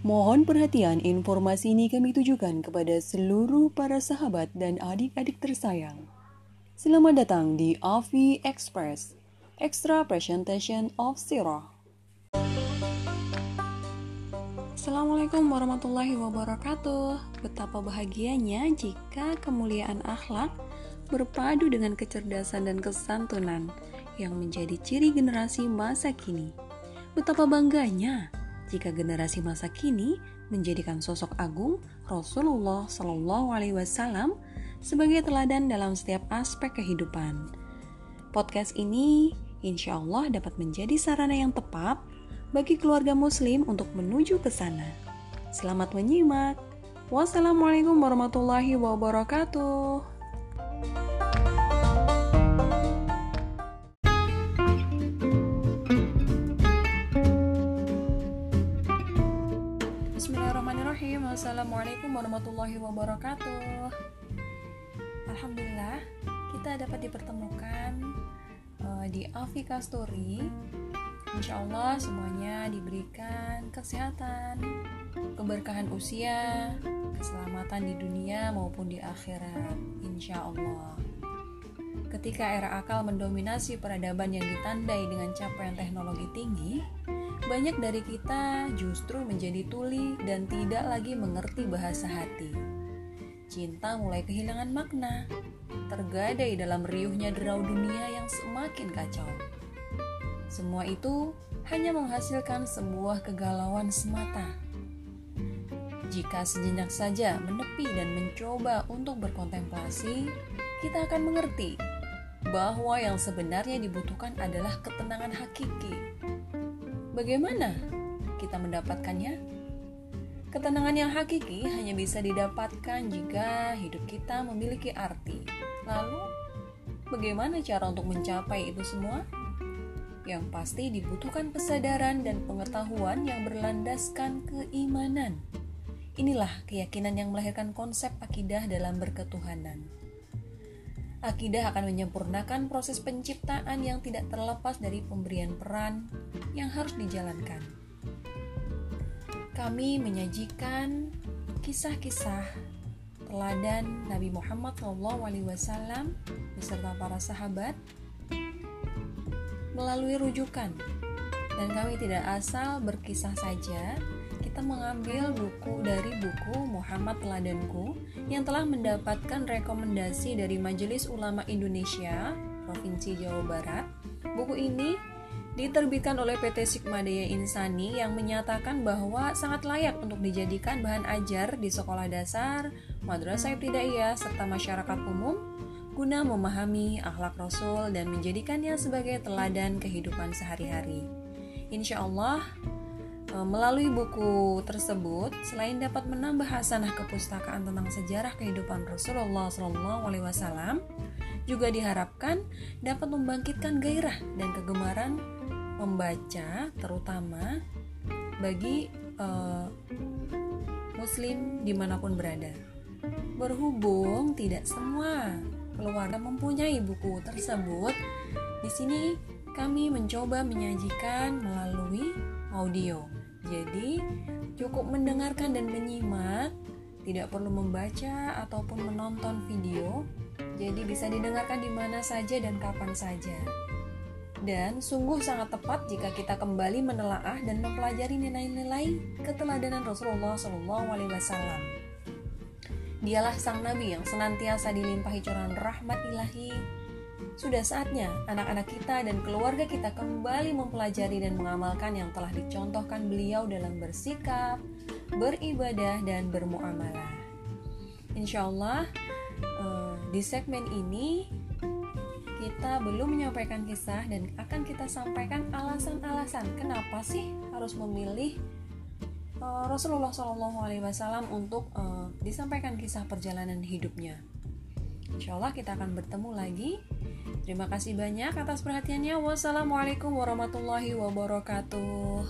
Mohon perhatian informasi ini kami tujukan kepada seluruh para sahabat dan adik-adik tersayang. Selamat datang di Avi Express, Extra Presentation of Sirah. Assalamualaikum warahmatullahi wabarakatuh. Betapa bahagianya jika kemuliaan akhlak berpadu dengan kecerdasan dan kesantunan yang menjadi ciri generasi masa kini. Betapa bangganya jika generasi masa kini menjadikan sosok agung Rasulullah Shallallahu Alaihi Wasallam sebagai teladan dalam setiap aspek kehidupan. Podcast ini insya Allah dapat menjadi sarana yang tepat bagi keluarga Muslim untuk menuju ke sana. Selamat menyimak. Wassalamualaikum warahmatullahi wabarakatuh. Bismillahirrahmanirrahim. Assalamualaikum warahmatullahi wabarakatuh. Alhamdulillah kita dapat dipertemukan uh, di Afika Story. Insya Allah semuanya diberikan kesehatan, keberkahan usia, keselamatan di dunia maupun di akhirat. Insya Allah. Ketika era akal mendominasi peradaban yang ditandai dengan capaian teknologi tinggi banyak dari kita justru menjadi tuli dan tidak lagi mengerti bahasa hati. Cinta mulai kehilangan makna, tergadai dalam riuhnya derau dunia yang semakin kacau. Semua itu hanya menghasilkan sebuah kegalauan semata. Jika sejenak saja menepi dan mencoba untuk berkontemplasi, kita akan mengerti bahwa yang sebenarnya dibutuhkan adalah ketenangan hakiki Bagaimana kita mendapatkannya? Ketenangan yang hakiki hanya bisa didapatkan jika hidup kita memiliki arti. Lalu, bagaimana cara untuk mencapai itu semua? Yang pasti dibutuhkan kesadaran dan pengetahuan yang berlandaskan keimanan. Inilah keyakinan yang melahirkan konsep akidah dalam berketuhanan. Akidah akan menyempurnakan proses penciptaan yang tidak terlepas dari pemberian peran yang harus dijalankan. Kami menyajikan kisah-kisah teladan Nabi Muhammad SAW beserta para sahabat melalui rujukan dan kami tidak asal berkisah saja kita mengambil buku dari buku Muhammad Teladanku yang telah mendapatkan rekomendasi dari Majelis Ulama Indonesia Provinsi Jawa Barat. Buku ini diterbitkan oleh PT Sigmadaya Insani yang menyatakan bahwa sangat layak untuk dijadikan bahan ajar di sekolah dasar, madrasah ibtidaiyah, serta masyarakat umum guna memahami akhlak Rasul dan menjadikannya sebagai teladan kehidupan sehari-hari. Insya Allah, melalui buku tersebut, selain dapat menambah hasanah kepustakaan tentang sejarah kehidupan Rasulullah SAW, juga diharapkan dapat membangkitkan gairah dan kegemaran membaca, terutama bagi uh, Muslim di mana pun berada. Berhubung tidak semua keluarga mempunyai buku tersebut, di sini kami mencoba menyajikan melalui audio. Jadi, cukup mendengarkan dan menyimak, tidak perlu membaca ataupun menonton video. Jadi bisa didengarkan di mana saja dan kapan saja. Dan sungguh sangat tepat jika kita kembali menelaah dan mempelajari nilai-nilai keteladanan Rasulullah SAW. Dialah sang nabi yang senantiasa dilimpahi curahan rahmat ilahi, sudah saatnya anak-anak kita dan keluarga kita kembali mempelajari dan mengamalkan yang telah dicontohkan beliau dalam bersikap, beribadah, dan bermuamalah. Insya Allah, eh, di segmen ini kita belum menyampaikan kisah dan akan kita sampaikan alasan-alasan kenapa sih harus memilih eh, Rasulullah SAW untuk eh, disampaikan kisah perjalanan hidupnya. Insya Allah kita akan bertemu lagi Terima kasih banyak atas perhatiannya. Wassalamualaikum warahmatullahi wabarakatuh.